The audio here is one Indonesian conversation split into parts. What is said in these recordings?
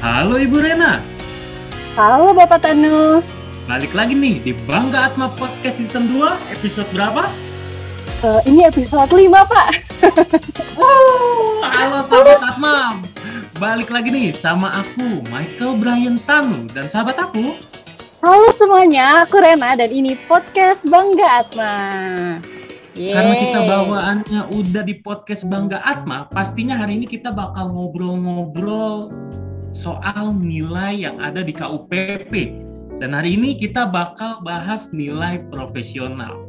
Halo Ibu Rena. Halo Bapak Tanu. Balik lagi nih di Bangga Atma Podcast Season 2, episode berapa? Uh, ini episode 5, Pak. wow, halo sahabat Atma. Balik lagi nih sama aku, Michael Brian Tanu, dan sahabat aku. Halo semuanya, aku Rena, dan ini Podcast Bangga Atma. Yeay. Karena kita bawaannya udah di podcast Bangga Atma, pastinya hari ini kita bakal ngobrol-ngobrol soal nilai yang ada di KUPP. Dan hari ini kita bakal bahas nilai profesional.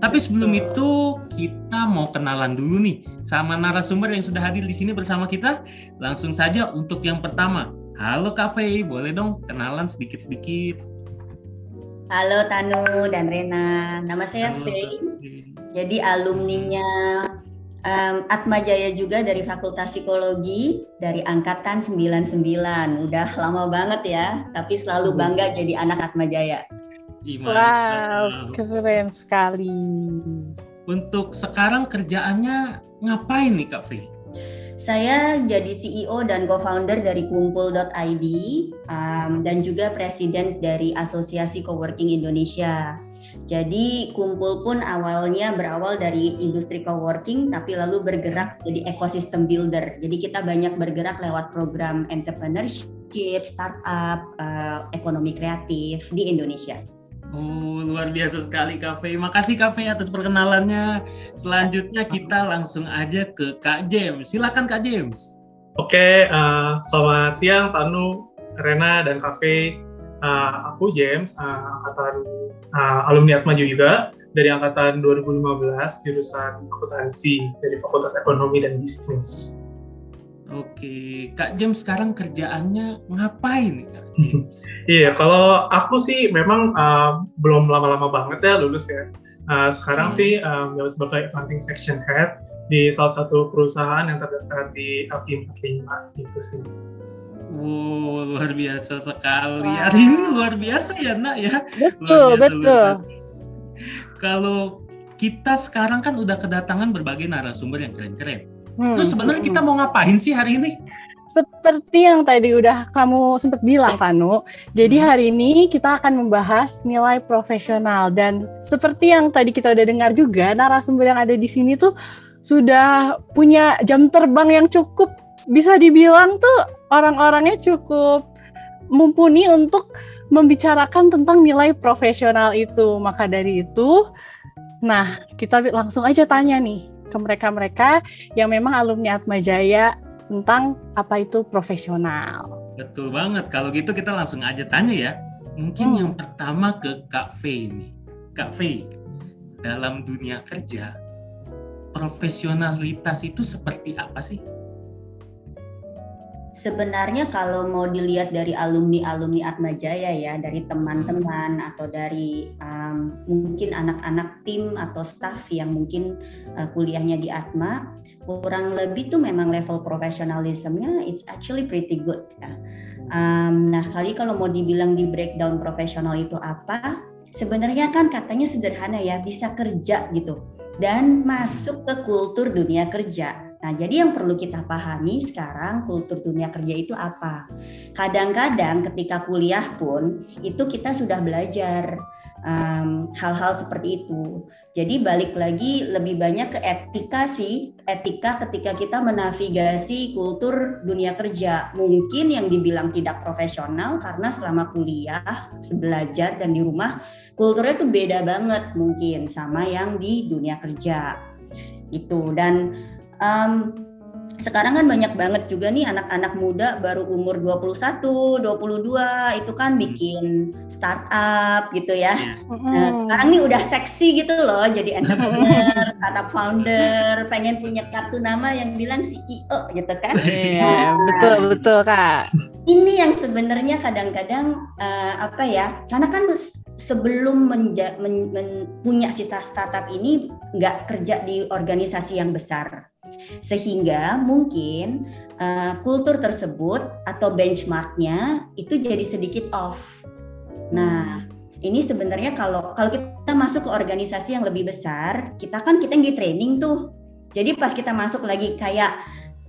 Tapi sebelum itu kita mau kenalan dulu nih sama narasumber yang sudah hadir di sini bersama kita. Langsung saja untuk yang pertama. Halo Faye, boleh dong kenalan sedikit-sedikit. Halo Tanu dan Rena, nama saya Faye. Jadi alumninya um, Atma Jaya juga dari Fakultas Psikologi dari angkatan 99. Udah lama banget ya, tapi selalu bangga jadi anak Atma Jaya. Wow, keren sekali. Untuk sekarang kerjaannya ngapain nih Kak Fi? Saya jadi CEO dan co-founder dari Kumpul.id um, dan juga presiden dari Asosiasi Coworking Indonesia. Jadi kumpul pun awalnya berawal dari industri coworking tapi lalu bergerak jadi ekosistem builder. Jadi kita banyak bergerak lewat program entrepreneurship, startup, uh, ekonomi kreatif di Indonesia. Oh, luar biasa sekali Cafe. Makasih Cafe atas perkenalannya. Selanjutnya kita langsung aja ke Kak James. Silakan Kak James. Oke, uh, selamat siang Tanu, Rena dan Cafe. Uh, aku James, uh, angkatan uh, alumni Atma juga dari angkatan 2015 jurusan akuntansi dari Fakultas Ekonomi dan Bisnis. Oke, Kak James sekarang kerjaannya ngapain? Iya, kalau aku sih memang uh, belum lama-lama banget ya lulus ya. Uh, sekarang hmm. sih um, sebagai accounting section head di salah satu perusahaan yang terdaftar di LP 45 gitu sih. Wow, luar biasa sekali. Wow. Hari ini luar biasa ya, Nak ya. Betul, biasa, betul. Kalau kita sekarang kan udah kedatangan berbagai narasumber yang keren-keren. Hmm. Terus sebenarnya kita mau ngapain sih hari ini? Seperti yang tadi udah kamu sempat bilang, Tanu. Jadi hmm. hari ini kita akan membahas nilai profesional dan seperti yang tadi kita udah dengar juga, narasumber yang ada di sini tuh sudah punya jam terbang yang cukup bisa dibilang tuh orang-orangnya cukup mumpuni untuk membicarakan tentang nilai profesional itu. Maka dari itu, nah kita langsung aja tanya nih ke mereka-mereka yang memang alumni Atma Jaya tentang apa itu profesional. Betul banget. Kalau gitu kita langsung aja tanya ya. Mungkin hmm. yang pertama ke Kak Fei nih. Kak Fei, dalam dunia kerja, profesionalitas itu seperti apa sih? Sebenarnya kalau mau dilihat dari alumni-alumni Atma Jaya ya, dari teman-teman atau dari um, mungkin anak-anak tim atau staff yang mungkin uh, kuliahnya di Atma, kurang lebih tuh memang level profesionalismnya it's actually pretty good ya. Um, nah kali kalau mau dibilang di breakdown profesional itu apa, sebenarnya kan katanya sederhana ya, bisa kerja gitu dan masuk ke kultur dunia kerja Nah, jadi yang perlu kita pahami sekarang kultur dunia kerja itu apa? Kadang-kadang ketika kuliah pun itu kita sudah belajar hal-hal um, seperti itu. Jadi balik lagi lebih banyak ke etika sih, etika ketika kita menavigasi kultur dunia kerja. Mungkin yang dibilang tidak profesional karena selama kuliah, belajar dan di rumah kulturnya tuh beda banget mungkin sama yang di dunia kerja. Itu dan um, sekarang kan banyak banget juga nih anak-anak muda baru umur 21, 22 itu kan hmm. bikin startup gitu ya. Iya. Nah, sekarang nih udah seksi gitu loh jadi entrepreneur, startup founder, pengen punya kartu nama yang bilang CEO gitu kan. Iya, nah, betul betul Kak. Ini yang sebenarnya kadang-kadang uh, apa ya? Karena kan sebelum menja, men, men, punya cita startup ini nggak kerja di organisasi yang besar sehingga mungkin uh, kultur tersebut atau benchmarknya itu jadi sedikit off. Nah, ini sebenarnya kalau kalau kita masuk ke organisasi yang lebih besar, kita kan kita yang di training tuh. Jadi pas kita masuk lagi kayak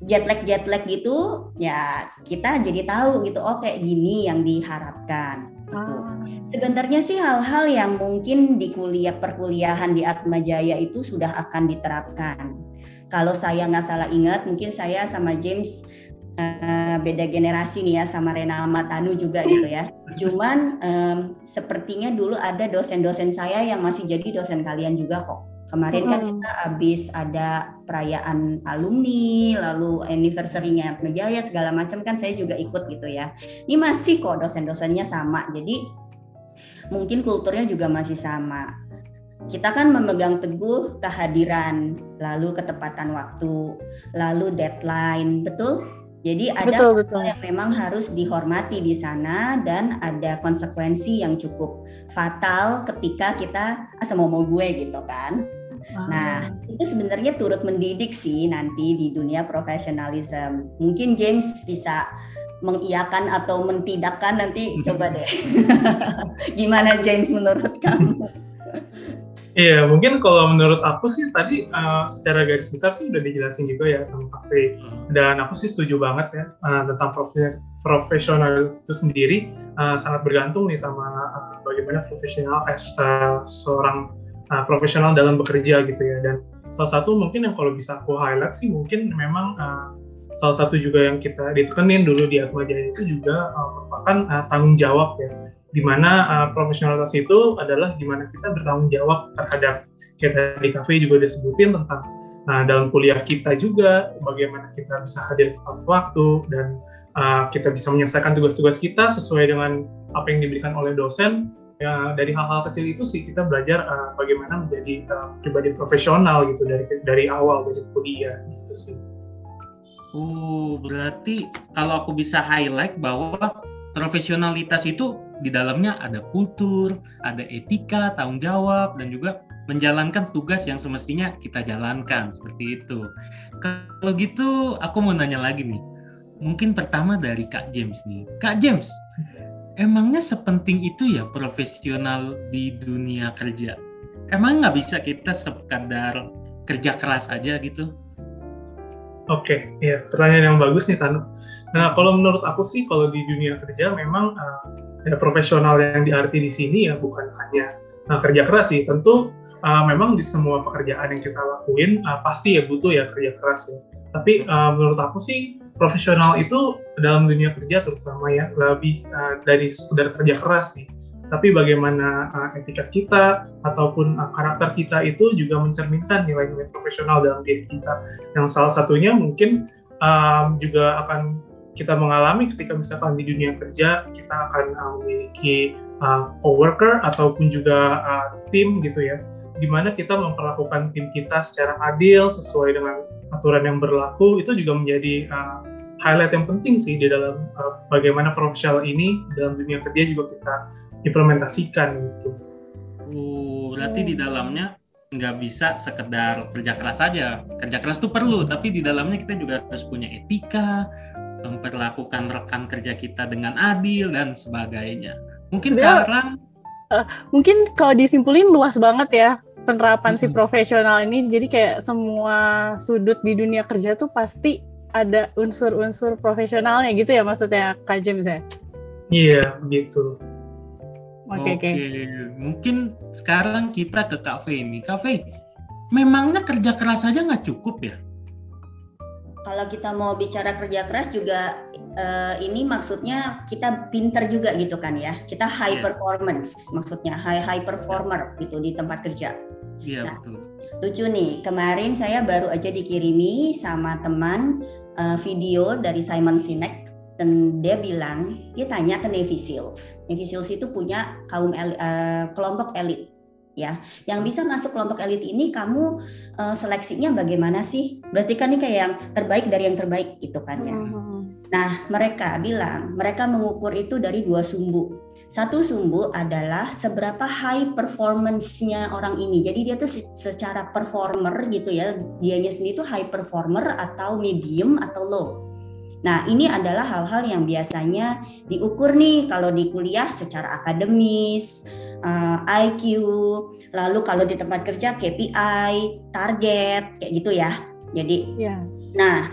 jet lag jet lag gitu ya kita jadi tahu gitu oh kayak gini yang diharapkan gitu. Ah. Sebenarnya sih hal-hal yang mungkin di kuliah perkuliahan di Atma Jaya itu sudah akan diterapkan. Kalau saya nggak salah ingat, mungkin saya sama James uh, beda generasi nih ya sama Rena Matanu juga gitu ya. Cuman um, sepertinya dulu ada dosen-dosen saya yang masih jadi dosen kalian juga kok. Kemarin kan kita habis ada perayaan alumni, lalu anniversary-nya Jaya segala macam kan saya juga ikut gitu ya. Ini masih kok dosen-dosennya sama. Jadi mungkin kulturnya juga masih sama. Kita kan memegang teguh kehadiran, lalu ketepatan waktu, lalu deadline, betul? Jadi ada betul, betul. yang memang harus dihormati di sana dan ada konsekuensi yang cukup fatal ketika kita ah, mau gue gitu kan. Nah, itu sebenarnya turut mendidik sih nanti di dunia profesionalisme. Mungkin James bisa mengiyakan atau mentidakkan nanti coba deh. Gimana James menurut kamu? Iya, mungkin kalau menurut aku sih tadi uh, secara garis besar sih udah dijelasin juga ya sama Kafe. Hmm. Dan aku sih setuju banget ya uh, tentang profesional itu sendiri uh, sangat bergantung nih sama uh, bagaimana profesional as uh, seorang uh, profesional dalam bekerja gitu ya. Dan salah satu mungkin yang kalau bisa aku highlight sih mungkin memang uh, salah satu juga yang kita ditekenin dulu di Atma Jaya itu juga uh, merupakan uh, tanggung jawab ya di mana uh, profesionalitas itu adalah di mana kita bertanggung jawab terhadap kita di kafe juga disebutin tentang nah dalam kuliah kita juga bagaimana kita bisa hadir tepat waktu dan uh, kita bisa menyelesaikan tugas-tugas kita sesuai dengan apa yang diberikan oleh dosen ya dari hal-hal kecil itu sih kita belajar uh, bagaimana menjadi uh, pribadi profesional gitu dari dari awal dari kuliah gitu sih. Oh, berarti kalau aku bisa highlight bahwa profesionalitas itu di dalamnya ada kultur, ada etika, tanggung jawab, dan juga menjalankan tugas yang semestinya kita jalankan seperti itu. Kalau gitu, aku mau nanya lagi nih. Mungkin pertama dari Kak James nih. Kak James, emangnya sepenting itu ya profesional di dunia kerja? Emang nggak bisa kita sekadar kerja keras aja gitu? Oke, okay, ya pertanyaan yang bagus nih Tanu. Nah, kalau menurut aku sih kalau di dunia kerja memang uh, ya, profesional yang diarti di sini ya bukan hanya uh, kerja keras sih. Tentu uh, memang di semua pekerjaan yang kita lakuin uh, pasti ya butuh ya kerja keras ya. Tapi uh, menurut aku sih profesional itu dalam dunia kerja terutama ya lebih uh, dari sekedar kerja keras sih tapi bagaimana uh, etika kita ataupun uh, karakter kita itu juga mencerminkan nilai-nilai profesional dalam diri kita. Yang salah satunya mungkin um, juga akan kita mengalami ketika misalkan di dunia kerja kita akan uh, memiliki uh, coworker ataupun juga uh, tim gitu ya, di mana kita memperlakukan tim kita secara adil sesuai dengan aturan yang berlaku itu juga menjadi uh, highlight yang penting sih di dalam uh, bagaimana profesional ini dalam dunia kerja juga kita implementasikan gitu. Uh, berarti di dalamnya nggak bisa sekedar kerja keras saja. Kerja keras itu perlu, tapi di dalamnya kita juga harus punya etika, memperlakukan rekan kerja kita dengan adil dan sebagainya. Mungkin ya, sekarang uh, mungkin kalau disimpulin luas banget ya penerapan hmm. si profesional ini. Jadi kayak semua sudut di dunia kerja tuh pasti ada unsur-unsur profesionalnya gitu ya maksudnya Kak James ya? Iya, begitu. Oke, okay, okay. mungkin sekarang kita ke kafe ini. Kafe, memangnya kerja keras saja nggak cukup ya? Kalau kita mau bicara kerja keras juga uh, ini maksudnya kita pinter juga gitu kan ya. Kita high yeah. performance maksudnya high high performer gitu di tempat kerja. Iya yeah, nah, betul. Lucu nih, kemarin saya baru aja dikirimi sama teman uh, video dari Simon Sinek dan dia bilang dia tanya ke Navy Seals. Navy Seals itu punya kaum elit, uh, kelompok elit ya. Yang bisa masuk kelompok elit ini kamu uh, seleksinya bagaimana sih? Berarti kan ini kayak yang terbaik dari yang terbaik itu kan ya. Hmm. Nah, mereka bilang mereka mengukur itu dari dua sumbu. Satu sumbu adalah seberapa high performance-nya orang ini. Jadi dia tuh secara performer gitu ya, dianya sendiri tuh high performer atau medium atau low Nah, ini adalah hal-hal yang biasanya diukur nih kalau di kuliah secara akademis, uh, eh, IQ, lalu kalau di tempat kerja KPI, target, kayak gitu ya. Jadi, yeah. nah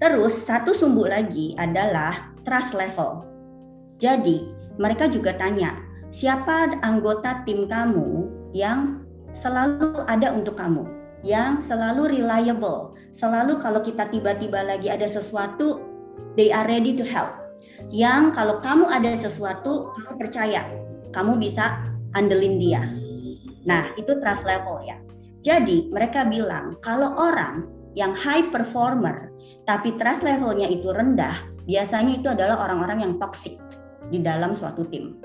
Terus satu sumbu lagi adalah trust level. Jadi mereka juga tanya, siapa anggota tim kamu yang selalu ada untuk kamu, yang selalu reliable, selalu kalau kita tiba-tiba lagi ada sesuatu, they are ready to help. Yang kalau kamu ada sesuatu, kamu percaya, kamu bisa andelin dia. Nah, itu trust level ya. Jadi mereka bilang kalau orang yang high performer tapi trust levelnya itu rendah, biasanya itu adalah orang-orang yang toxic di dalam suatu tim.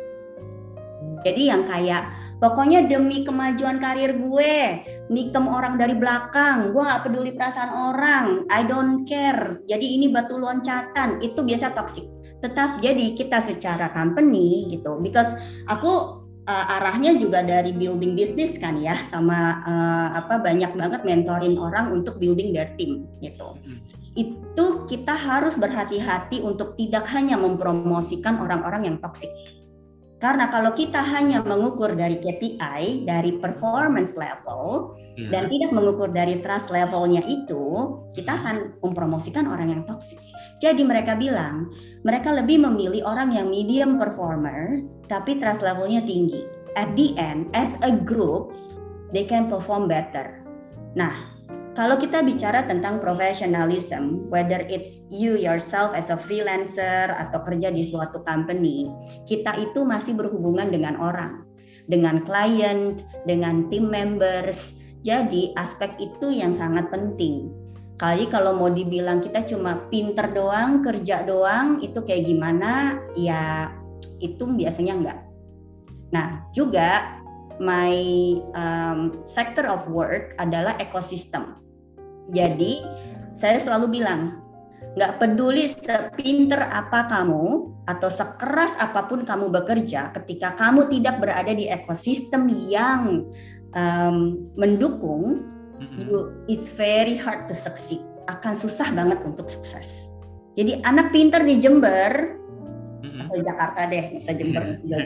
Jadi yang kayak pokoknya demi kemajuan karir gue, nikem orang dari belakang, gue nggak peduli perasaan orang, I don't care. Jadi ini batu loncatan, itu biasa toxic. Tetap jadi kita secara company gitu, because aku uh, arahnya juga dari building bisnis kan ya, sama uh, apa banyak banget mentorin orang untuk building their team gitu. Hmm itu kita harus berhati-hati untuk tidak hanya mempromosikan orang-orang yang toksik. Karena kalau kita hanya mengukur dari KPI, dari performance level, yeah. dan tidak mengukur dari trust levelnya itu, kita akan mempromosikan orang yang toksik. Jadi mereka bilang, mereka lebih memilih orang yang medium performer, tapi trust levelnya tinggi. At the end, as a group, they can perform better. Nah, kalau kita bicara tentang professionalism, whether it's you yourself as a freelancer atau kerja di suatu company, kita itu masih berhubungan dengan orang, dengan client, dengan team members. Jadi aspek itu yang sangat penting. Kali kalau mau dibilang kita cuma pinter doang, kerja doang, itu kayak gimana? Ya itu biasanya enggak. Nah juga my um, sector of work adalah ekosistem jadi saya selalu bilang, nggak peduli sepinter apa kamu atau sekeras apa pun kamu bekerja, ketika kamu tidak berada di ekosistem yang um, mendukung, you, it's very hard to succeed. Akan susah banget untuk sukses. Jadi anak pinter di Jember atau Jakarta deh, bisa Jember, bisa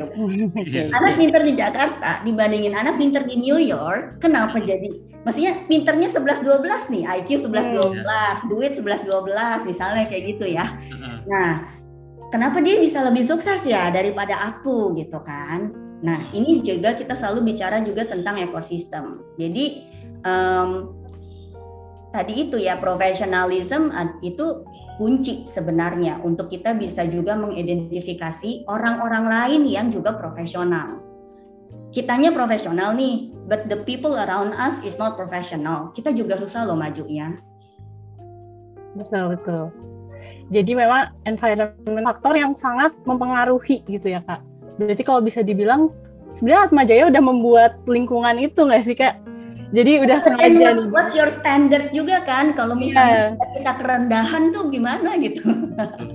Anak pinter di Jakarta dibandingin anak pinter di New York, kenapa jadi maksudnya pinternya 11 12 nih, IQ 11 12, hmm. duit 11 12 misalnya kayak gitu ya. Nah, kenapa dia bisa lebih sukses ya daripada aku gitu kan? Nah, ini juga kita selalu bicara juga tentang ekosistem. Jadi um, tadi itu ya profesionalism itu kunci sebenarnya untuk kita bisa juga mengidentifikasi orang-orang lain yang juga profesional. Kitanya profesional nih, but the people around us is not professional. Kita juga susah loh majunya. Betul betul. Jadi memang environment faktor yang sangat mempengaruhi gitu ya kak. Berarti kalau bisa dibilang sebenarnya Atma Jaya udah membuat lingkungan itu nggak sih kak? Jadi udah sengaja what's, what's your standard juga kan? Kalau misalnya yeah. kita kerendahan tuh gimana gitu.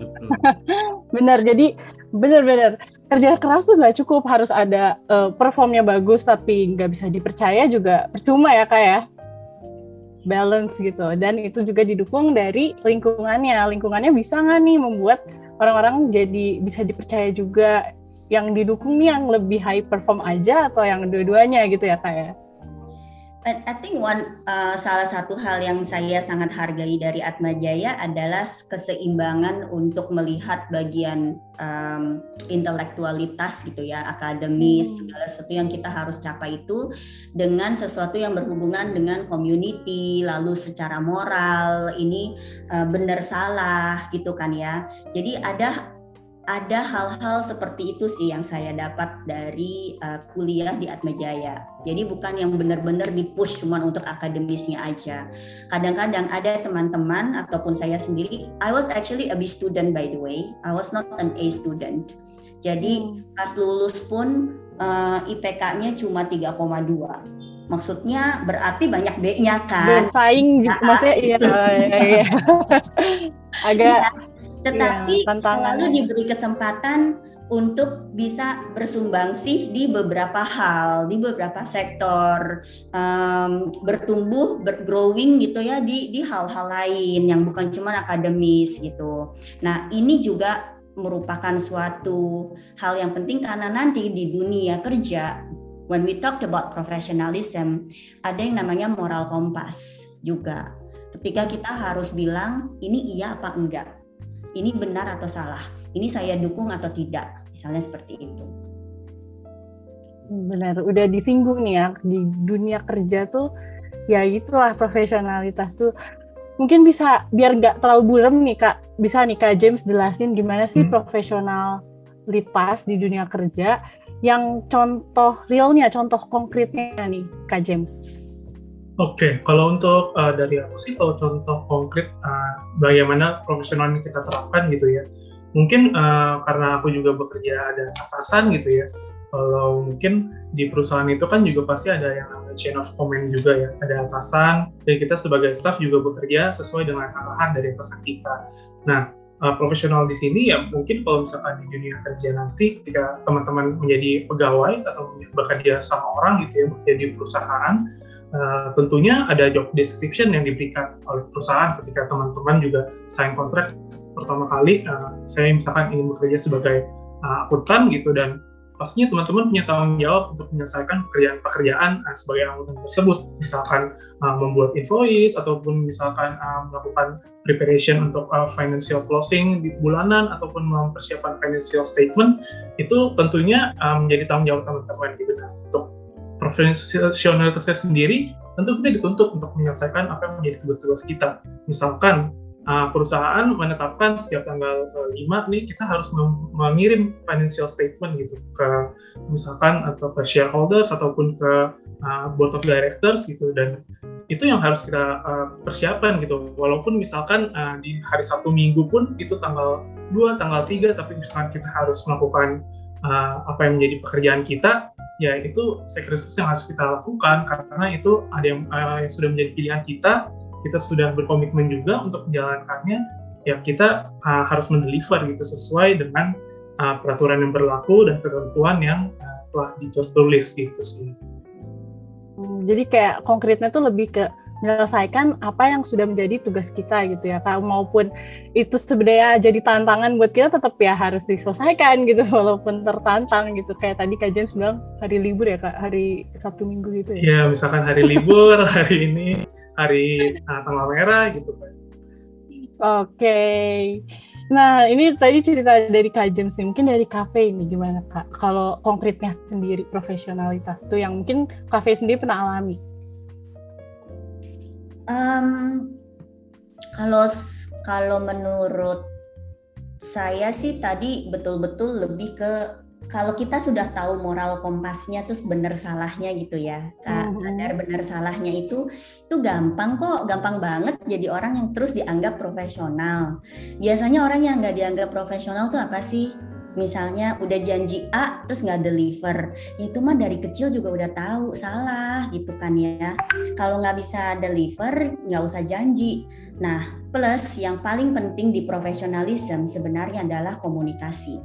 Benar. Jadi benar-benar kerja keras tuh nggak cukup harus ada uh, performnya bagus tapi nggak bisa dipercaya juga percuma ya kak ya. Balance gitu. Dan itu juga didukung dari lingkungannya. Lingkungannya bisa nggak nih membuat orang-orang jadi bisa dipercaya juga? Yang didukung nih yang lebih high perform aja atau yang dua-duanya gitu ya kak ya I think one uh, salah satu hal yang saya sangat hargai dari Atma Jaya adalah keseimbangan untuk melihat bagian um, intelektualitas gitu ya, akademis hmm. segala sesuatu yang kita harus capai itu dengan sesuatu yang berhubungan dengan community, lalu secara moral ini uh, benar salah gitu kan ya. Jadi ada ada hal-hal seperti itu sih yang saya dapat dari uh, kuliah di Atmajaya. Jadi bukan yang benar-benar dipush cuma untuk akademisnya aja. Kadang-kadang ada teman-teman ataupun saya sendiri, I was actually a B student by the way. I was not an A student. Jadi hmm. pas lulus pun uh, IPK-nya cuma 3,2 maksudnya berarti banyak B-nya kan bersaing nah, maksudnya iya, iya, iya. agak iya tetapi ya, selalu diberi kesempatan untuk bisa bersumbangsi di beberapa hal, di beberapa sektor, um, bertumbuh, bergrowing gitu ya di di hal-hal lain yang bukan cuma akademis gitu. Nah ini juga merupakan suatu hal yang penting karena nanti di dunia kerja, when we talk about professionalism, ada yang namanya moral kompas juga. Ketika kita harus bilang ini iya apa enggak, ini benar atau salah, ini saya dukung atau tidak, misalnya seperti itu. Benar, udah disinggung nih ya di dunia kerja tuh ya itulah profesionalitas tuh mungkin bisa biar nggak terlalu buram nih kak bisa nih kak James jelasin gimana sih hmm. profesionalitas di dunia kerja yang contoh realnya contoh konkretnya nih kak James. Oke, okay. kalau untuk uh, dari aku sih, kalau contoh konkret uh, bagaimana profesional ini kita terapkan gitu ya, mungkin uh, karena aku juga bekerja ada atasan gitu ya, kalau mungkin di perusahaan itu kan juga pasti ada yang namanya chain of command juga ya, ada atasan, dan kita sebagai staff juga bekerja sesuai dengan arahan dari atasan kita. Nah, uh, profesional di sini ya mungkin kalau misalkan di dunia kerja nanti ketika teman-teman menjadi pegawai atau bekerja sama orang gitu ya, bekerja di perusahaan, Uh, tentunya ada job description yang diberikan oleh perusahaan ketika teman-teman juga sign kontrak pertama kali. Uh, saya misalkan ingin bekerja sebagai uh, akuntan gitu dan pastinya teman-teman punya tanggung jawab untuk menyelesaikan pekerjaan-pekerjaan uh, sebagai akuntan tersebut. Misalkan uh, membuat invoice ataupun misalkan uh, melakukan preparation untuk uh, financial closing di bulanan ataupun mempersiapkan financial statement itu tentunya uh, menjadi tanggung jawab teman-teman gitu. Nah untuk profesionalitasnya sendiri, tentu kita dituntut untuk menyelesaikan apa yang menjadi tugas-tugas kita. Misalkan uh, perusahaan menetapkan setiap tanggal uh, 5 nih kita harus mengirim financial statement gitu ke misalkan atau ke shareholders ataupun ke uh, board of directors gitu dan itu yang harus kita uh, persiapkan gitu walaupun misalkan uh, di hari Sabtu Minggu pun itu tanggal 2, tanggal 3 tapi misalkan kita harus melakukan uh, apa yang menjadi pekerjaan kita ya itu sacrifice yang harus kita lakukan karena itu ada yang, uh, yang sudah menjadi pilihan kita kita sudah berkomitmen juga untuk menjalankannya ya kita uh, harus mendeliver gitu sesuai dengan uh, peraturan yang berlaku dan ketentuan yang uh, telah ditulis gitu sih. Hmm, jadi kayak konkretnya tuh lebih ke menyelesaikan apa yang sudah menjadi tugas kita gitu ya kak maupun itu sebenarnya jadi tantangan buat kita tetap ya harus diselesaikan gitu walaupun tertantang gitu kayak tadi kak James bilang hari libur ya kak hari Sabtu Minggu gitu ya ya misalkan hari libur hari ini hari uh, tanggal merah gitu kan oke okay. Nah, ini tadi cerita dari Kak James, mungkin dari kafe ini gimana Kak? Kalau konkretnya sendiri profesionalitas tuh yang mungkin kafe sendiri pernah alami. Um, kalau kalau menurut saya sih tadi betul-betul lebih ke kalau kita sudah tahu moral kompasnya terus benar salahnya gitu ya kadar benar salahnya itu itu gampang kok gampang banget jadi orang yang terus dianggap profesional. Biasanya orang yang nggak dianggap profesional tuh apa sih misalnya udah janji A terus nggak deliver. Ya itu mah dari kecil juga udah tahu salah gitu kan ya. Kalau nggak bisa deliver nggak usah janji. Nah plus yang paling penting di profesionalism sebenarnya adalah komunikasi.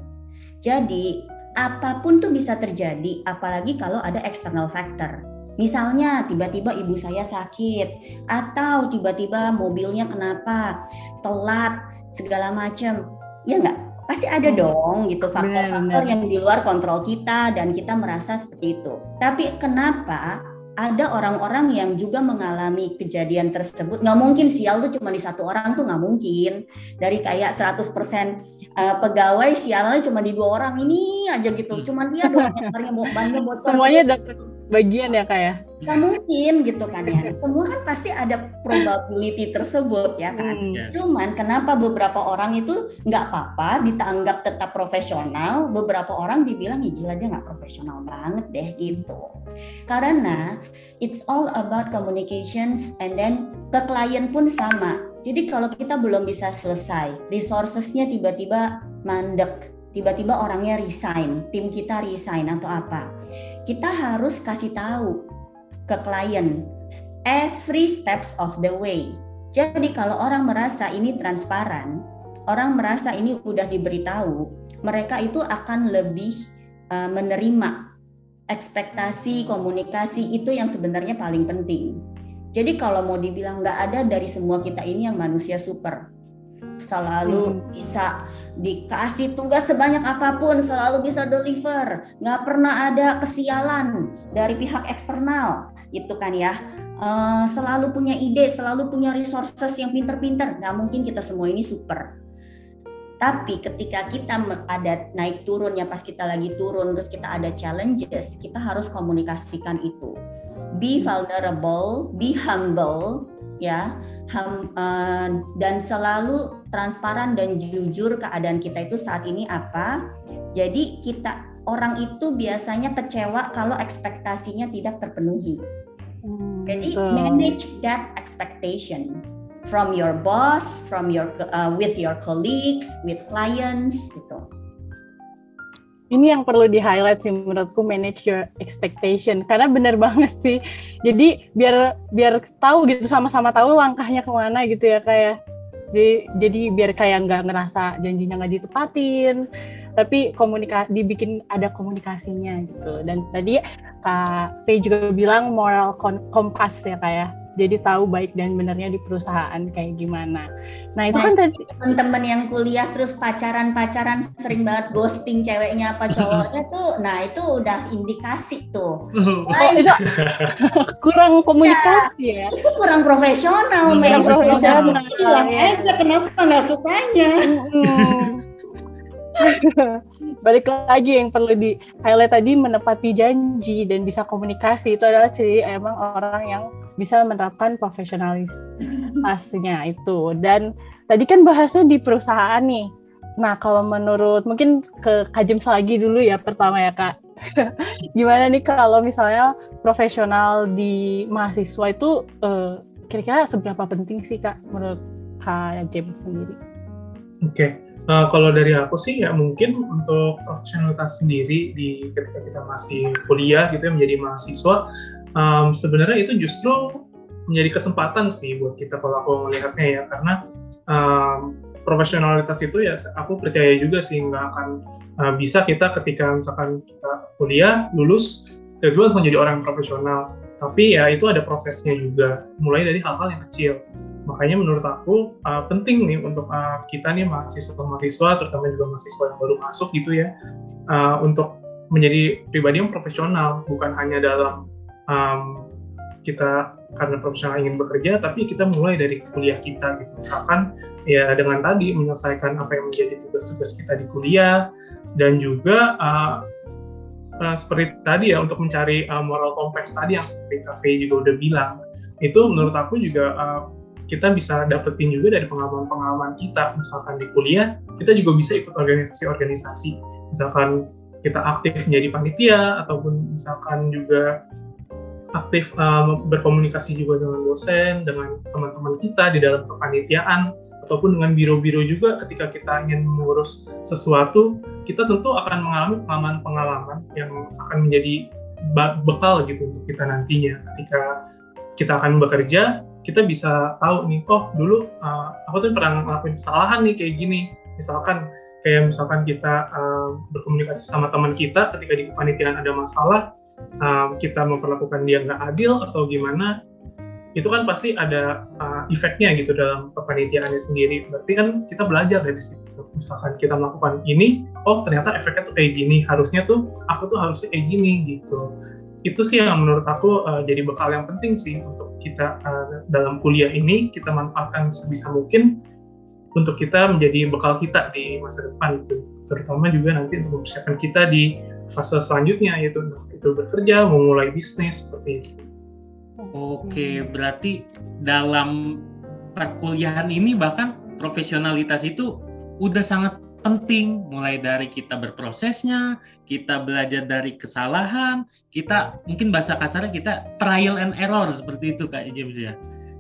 Jadi apa pun tuh bisa terjadi apalagi kalau ada external factor. Misalnya tiba-tiba ibu saya sakit atau tiba-tiba mobilnya kenapa telat segala macam ya nggak pasti ada hmm. dong gitu faktor-faktor yang di luar kontrol kita dan kita merasa seperti itu. Tapi kenapa ada orang-orang yang juga mengalami kejadian tersebut? Nggak mungkin sial tuh cuma di satu orang tuh nggak mungkin. Dari kayak 100% uh, pegawai sialnya cuma di dua orang ini aja gitu. Cuma dia doang yang bannya buat semuanya bagian ya kayak ya? Gak mungkin gitu kan ya. Semua kan pasti ada probability tersebut ya kan. Hmm. Cuman kenapa beberapa orang itu nggak apa-apa ditanggap tetap profesional, beberapa orang dibilang ya gila dia nggak profesional banget deh gitu. Karena it's all about communications and then ke klien pun sama. Jadi kalau kita belum bisa selesai, resourcesnya tiba-tiba mandek, tiba-tiba orangnya resign, tim kita resign atau apa kita harus kasih tahu ke klien every steps of the way. Jadi kalau orang merasa ini transparan, orang merasa ini udah diberitahu, mereka itu akan lebih uh, menerima ekspektasi komunikasi itu yang sebenarnya paling penting. Jadi kalau mau dibilang nggak ada dari semua kita ini yang manusia super, selalu hmm. bisa dikasih tugas sebanyak apa pun selalu bisa deliver nggak pernah ada kesialan dari pihak eksternal itu kan ya uh, selalu punya ide, selalu punya resources yang pinter-pinter. Nggak mungkin kita semua ini super. Tapi ketika kita ada naik turunnya pas kita lagi turun terus kita ada challenges, kita harus komunikasikan itu. Be vulnerable, be humble, ya, hum, uh, dan selalu transparan dan jujur keadaan kita itu saat ini apa. Jadi kita orang itu biasanya kecewa kalau ekspektasinya tidak terpenuhi. Hmm, Jadi manage that expectation from your boss, from your uh, with your colleagues, with clients gitu. Ini yang perlu di highlight sih menurutku manage your expectation karena benar banget sih. Jadi biar biar tahu gitu sama-sama tahu langkahnya ke mana gitu ya kayak jadi, jadi biar kayak nggak ngerasa janjinya nggak ditepatin, tapi komunikasi dibikin ada komunikasinya gitu. Dan tadi Kak Faye juga bilang moral kompas ya kayak jadi tahu baik dan benernya di perusahaan kayak gimana. Nah itu kan nah, tadi teman-teman yang kuliah terus pacaran-pacaran sering banget ghosting ceweknya apa cowoknya tuh, nah itu udah indikasi tuh. Oh, itu kurang komunikasi ya, ya. Itu kurang profesional, kurang profesional. Bilang ya. aja kenapa nggak sukanya. balik lagi yang perlu di highlight tadi menepati janji dan bisa komunikasi itu adalah ciri emang orang yang bisa menerapkan profesionalisasinya itu. Dan tadi kan bahasnya di perusahaan nih. Nah, kalau menurut mungkin ke Kajem lagi dulu ya pertama ya Kak. Gimana nih kalau misalnya profesional di mahasiswa itu eh, kira-kira seberapa penting sih Kak menurut Kak James sendiri? Oke, okay. Uh, kalau dari aku sih ya mungkin untuk profesionalitas sendiri di ketika kita masih kuliah gitu ya menjadi mahasiswa um, sebenarnya itu justru menjadi kesempatan sih buat kita kalau aku melihatnya ya. Karena um, profesionalitas itu ya aku percaya juga sih nggak akan uh, bisa kita ketika misalkan kita kuliah lulus itu langsung jadi orang profesional. Tapi ya itu ada prosesnya juga mulai dari hal-hal yang kecil makanya menurut aku uh, penting nih untuk uh, kita nih mahasiswa-mahasiswa terutama juga mahasiswa yang baru masuk gitu ya uh, untuk menjadi pribadi yang profesional bukan hanya dalam um, kita karena profesional ingin bekerja, tapi kita mulai dari kuliah kita gitu. Misalkan ya dengan tadi menyelesaikan apa yang menjadi tugas-tugas kita di kuliah dan juga uh, uh, seperti tadi ya untuk mencari uh, moral compass tadi yang seperti Cafe juga udah bilang itu menurut aku juga uh, kita bisa dapetin juga dari pengalaman-pengalaman kita. Misalkan di kuliah kita juga bisa ikut organisasi-organisasi. Misalkan kita aktif menjadi panitia ataupun misalkan juga aktif um, berkomunikasi juga dengan dosen, dengan teman-teman kita di dalam kepanitiaan, ataupun dengan biro-biro juga. Ketika kita ingin mengurus sesuatu, kita tentu akan mengalami pengalaman-pengalaman yang akan menjadi bekal gitu untuk kita nantinya. Ketika kita akan bekerja, kita bisa tahu nih, oh dulu uh, aku tuh pernah ngelakuin kesalahan nih kayak gini. Misalkan kayak misalkan kita uh, berkomunikasi sama teman kita ketika di kepanitiaan ada masalah, uh, kita memperlakukan dia nggak adil atau gimana itu kan pasti ada uh, efeknya gitu dalam kepanitiaannya sendiri. Berarti kan kita belajar dari situ. Misalkan kita melakukan ini, oh ternyata efeknya tuh kayak gini. Harusnya tuh aku tuh harusnya kayak gini gitu. Itu sih yang menurut aku uh, jadi bekal yang penting sih untuk kita uh, dalam kuliah ini kita manfaatkan sebisa mungkin untuk kita menjadi bekal kita di masa depan itu. Terutama juga nanti untuk mempersiapkan kita di fase selanjutnya yaitu itu bekerja, memulai bisnis seperti itu. Oke, berarti dalam perkuliahan ini bahkan profesionalitas itu udah sangat penting mulai dari kita berprosesnya, kita belajar dari kesalahan, kita mungkin bahasa kasarnya kita trial and error seperti itu Kak James ya.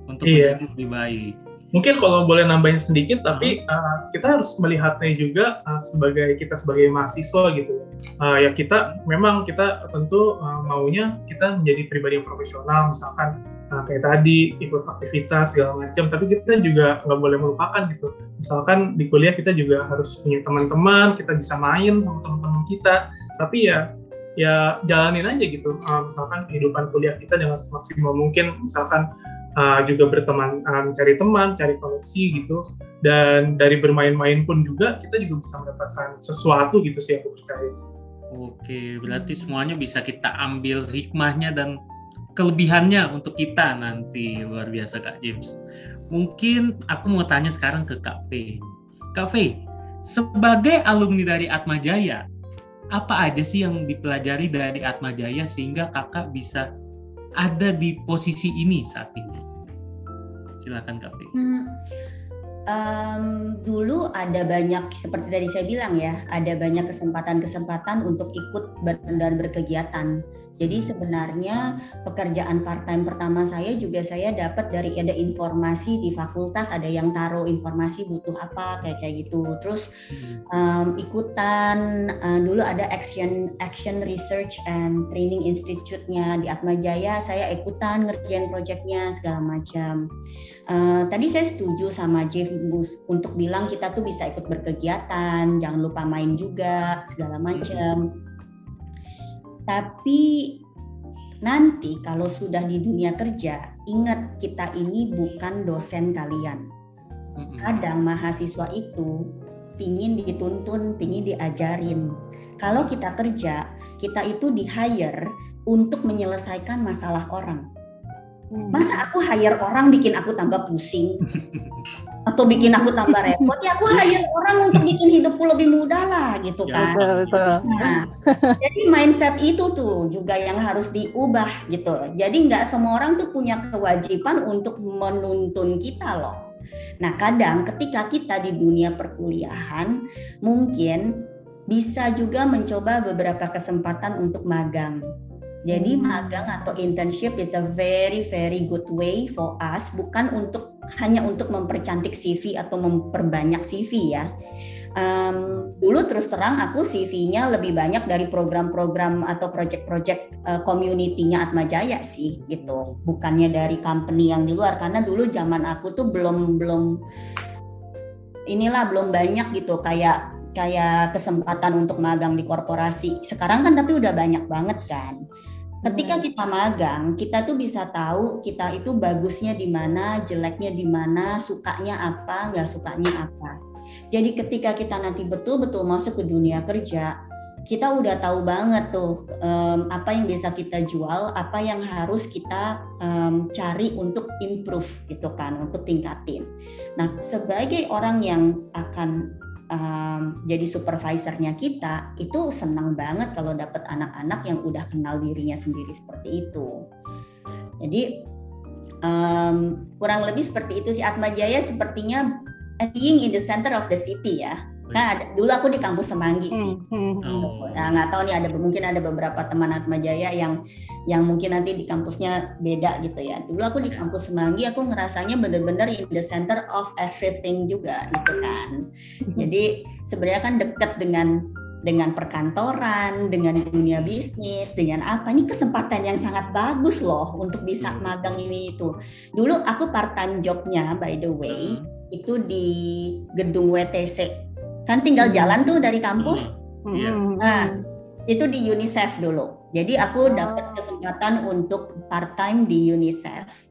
Untuk iya. menjadi lebih baik. Mungkin kalau boleh nambahin sedikit tapi uh, kita harus melihatnya juga uh, sebagai kita sebagai mahasiswa gitu uh, ya kita memang kita tentu uh, maunya kita menjadi pribadi yang profesional misalkan uh, kayak tadi ikut aktivitas segala macam tapi kita juga nggak boleh melupakan gitu misalkan di kuliah kita juga harus punya teman-teman kita bisa main sama teman-teman kita tapi ya ya jalanin aja gitu uh, misalkan kehidupan kuliah kita dengan semaksimal mungkin misalkan uh, juga berteman, uh, mencari teman, cari koneksi gitu. Dan dari bermain-main pun juga kita juga bisa mendapatkan sesuatu gitu sih aku percaya. Oke, berarti semuanya bisa kita ambil hikmahnya dan kelebihannya untuk kita nanti luar biasa Kak James. Mungkin aku mau tanya sekarang ke Kak V. Kak V, sebagai alumni dari Atma Jaya, apa aja sih yang dipelajari dari Atma Jaya sehingga kakak bisa ada di posisi ini saat ini? Silakan Kak V. Hmm, um, dulu ada banyak seperti tadi saya bilang ya, ada banyak kesempatan-kesempatan untuk ikut dan berkegiatan. Jadi sebenarnya pekerjaan part time pertama saya juga saya dapat dari ada informasi di fakultas ada yang taruh informasi butuh apa kayak kayak gitu. Terus um, ikutan uh, dulu ada Action Action Research and Training Institute-nya di Atma Jaya. Saya ikutan ngerjain proyeknya segala macam. Uh, tadi saya setuju sama Jeff untuk bilang kita tuh bisa ikut berkegiatan, jangan lupa main juga segala macam tapi nanti kalau sudah di dunia kerja, ingat kita ini bukan dosen kalian. Kadang mahasiswa itu pingin dituntun, pingin diajarin. Kalau kita kerja, kita itu di hire untuk menyelesaikan masalah orang. Hmm. Masa aku hire orang bikin aku tambah pusing atau bikin aku tambah repot? Ya aku hire orang untuk bikin hidupku lebih mudah lah gitu ya, kan. Betul, betul. Nah, jadi mindset itu tuh juga yang harus diubah gitu. Jadi nggak semua orang tuh punya kewajiban untuk menuntun kita loh. Nah kadang ketika kita di dunia perkuliahan mungkin bisa juga mencoba beberapa kesempatan untuk magang jadi hmm. magang atau internship is a very very good way for us bukan untuk hanya untuk mempercantik CV atau memperbanyak CV ya. Um, dulu terus terang aku CV-nya lebih banyak dari program-program atau project-project uh, community-nya Atmajaya sih gitu. Bukannya dari company yang di luar karena dulu zaman aku tuh belum belum inilah belum banyak gitu kayak kayak kesempatan untuk magang di korporasi. Sekarang kan tapi udah banyak banget kan. Ketika kita magang, kita tuh bisa tahu kita itu bagusnya di mana, jeleknya di mana, sukanya apa, nggak sukanya apa. Jadi ketika kita nanti betul-betul masuk ke dunia kerja, kita udah tahu banget tuh um, apa yang bisa kita jual, apa yang harus kita um, cari untuk improve gitu kan, untuk tingkatin. Nah, sebagai orang yang akan um, jadi supervisornya kita itu senang banget kalau dapat anak-anak yang udah kenal dirinya sendiri seperti itu. Jadi um, kurang lebih seperti itu sih Atma Jaya sepertinya being in the center of the city ya kan ada, dulu aku di kampus Semanggi sih. Hmm, hmm, hmm. Oh. Nah nggak tahu nih ada mungkin ada beberapa teman Atma Jaya yang yang mungkin nanti di kampusnya beda gitu ya. Dulu aku di kampus Semanggi aku ngerasanya bener-bener in the center of everything juga gitu kan. Jadi sebenarnya kan dekat dengan dengan perkantoran, dengan dunia bisnis, dengan apa ini kesempatan yang sangat bagus loh untuk bisa magang ini itu. Dulu aku part time jobnya by the way itu di gedung WTC kan tinggal hmm. jalan tuh dari kampus. Hmm. Iya. Nah, itu di UNICEF dulu. Jadi aku oh. dapat kesempatan untuk part time di UNICEF.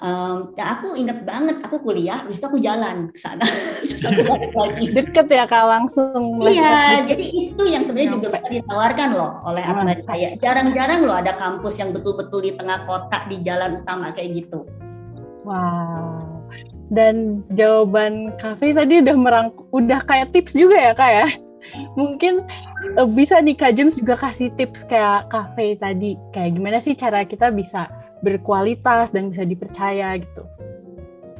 Um, ya aku inget banget, aku kuliah, habis itu aku jalan ke sana. Deket ya kak langsung. Iya, jadi itu yang sebenarnya juga bisa ditawarkan loh oleh Atma Jaya. Jarang-jarang loh ada kampus yang betul-betul di tengah kota di jalan utama kayak gitu. Wow dan jawaban Kafe tadi udah merang udah kayak tips juga ya kak ya? Mungkin uh, bisa nih kak James juga kasih tips kayak Kafe tadi. Kayak gimana sih cara kita bisa berkualitas dan bisa dipercaya gitu?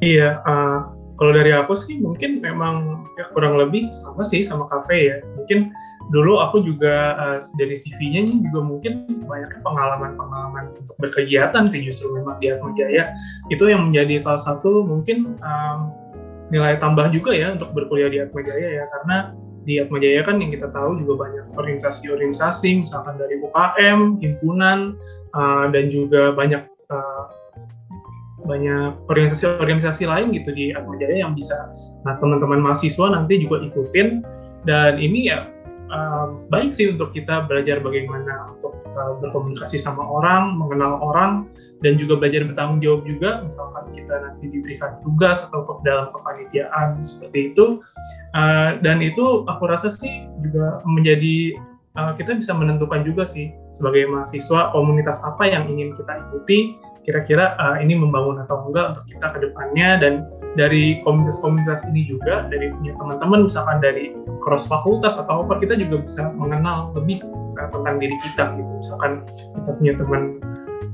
Iya uh, kalau dari aku sih mungkin memang ya kurang lebih sama sih sama Kafe ya. Mungkin dulu aku juga uh, dari CV-nya juga mungkin banyak pengalaman-pengalaman untuk berkegiatan sih justru memang di Atma Jaya. Itu yang menjadi salah satu mungkin um, nilai tambah juga ya untuk berkuliah di Atma Jaya ya. Karena di Atma Jaya kan yang kita tahu juga banyak organisasi-organisasi misalkan dari UKM, himpunan uh, dan juga banyak uh, banyak organisasi-organisasi lain gitu di Atma Jaya yang bisa nah teman-teman mahasiswa nanti juga ikutin. Dan ini ya uh, baik sih untuk kita belajar bagaimana untuk uh, berkomunikasi sama orang, mengenal orang, dan juga belajar bertanggung jawab juga. Misalkan kita nanti diberikan tugas atau dalam kepanitiaan seperti itu, uh, dan itu aku rasa sih juga menjadi uh, kita bisa menentukan juga sih sebagai mahasiswa komunitas apa yang ingin kita ikuti kira-kira uh, ini membangun atau enggak untuk kita ke depannya. Dan dari komunitas-komunitas ini juga dari punya teman-teman misalkan dari cross fakultas atau apa kita juga bisa mengenal lebih uh, tentang diri kita gitu. Misalkan kita punya teman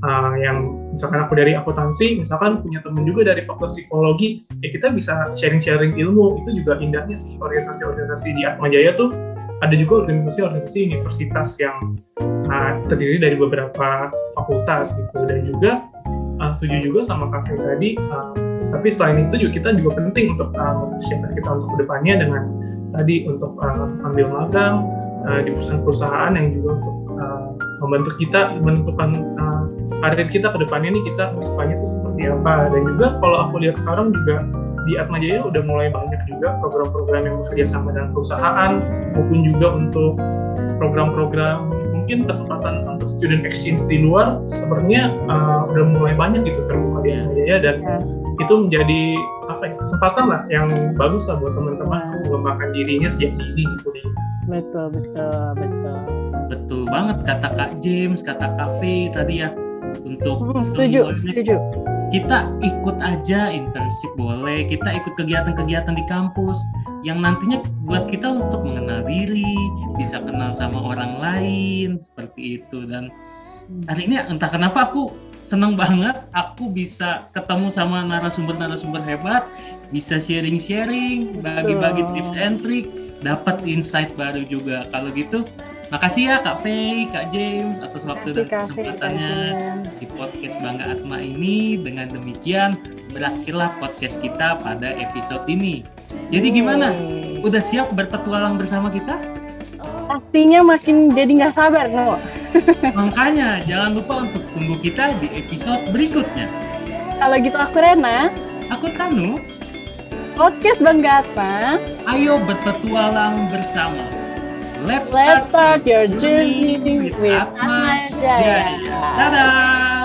uh, yang misalkan aku dari akuntansi misalkan punya teman juga dari fakultas psikologi ya kita bisa sharing-sharing ilmu itu juga indahnya sih organisasi-organisasi di Atmajaya tuh ada juga organisasi-organisasi universitas yang uh, terdiri dari beberapa fakultas gitu dan juga uh, setuju juga sama Kak tadi. Uh, tapi selain itu juga kita juga penting untuk uh, kita untuk ke depannya dengan tadi untuk uh, ambil magang uh, di perusahaan-perusahaan yang juga untuk uh, membantu kita menentukan uh, karir kita ke depannya ini kita sukanya itu seperti apa dan juga kalau aku lihat sekarang juga di Atma Jaya udah mulai banyak juga program-program yang bekerja sama dengan perusahaan maupun juga untuk program-program mungkin kesempatan untuk student exchange di luar sebenarnya uh, udah mulai banyak gitu terbuka di Jaya dan ya. itu menjadi apa ya kesempatan lah yang bagus lah buat teman-teman ya. mengembangkan dirinya sejak dini gitu nih. Betul betul betul. Betul banget kata Kak James, kata Kak Faye tadi ya untuk hmm, setuju setuju. Kita ikut aja internship boleh, kita ikut kegiatan-kegiatan di kampus yang nantinya buat kita untuk mengenal diri, bisa kenal sama orang lain seperti itu. Dan hari ini entah kenapa aku senang banget aku bisa ketemu sama narasumber-narasumber hebat, bisa sharing-sharing, bagi-bagi tips and trick, dapat insight baru juga. Kalau gitu Makasih ya Kak Faye, Kak James atas waktu dan kesempatannya di podcast Bangga Atma ini. Dengan demikian berakhirlah podcast kita pada episode ini. Jadi gimana? Udah siap berpetualang bersama kita? Pastinya makin jadi nggak sabar kok. Makanya jangan lupa untuk tunggu kita di episode berikutnya. Kalau gitu aku Rena. Aku Tanu. Podcast Bangga Atma. Ayo berpetualang bersama. Let's, Let's start, start your journey with Atma Jaya. Dadah!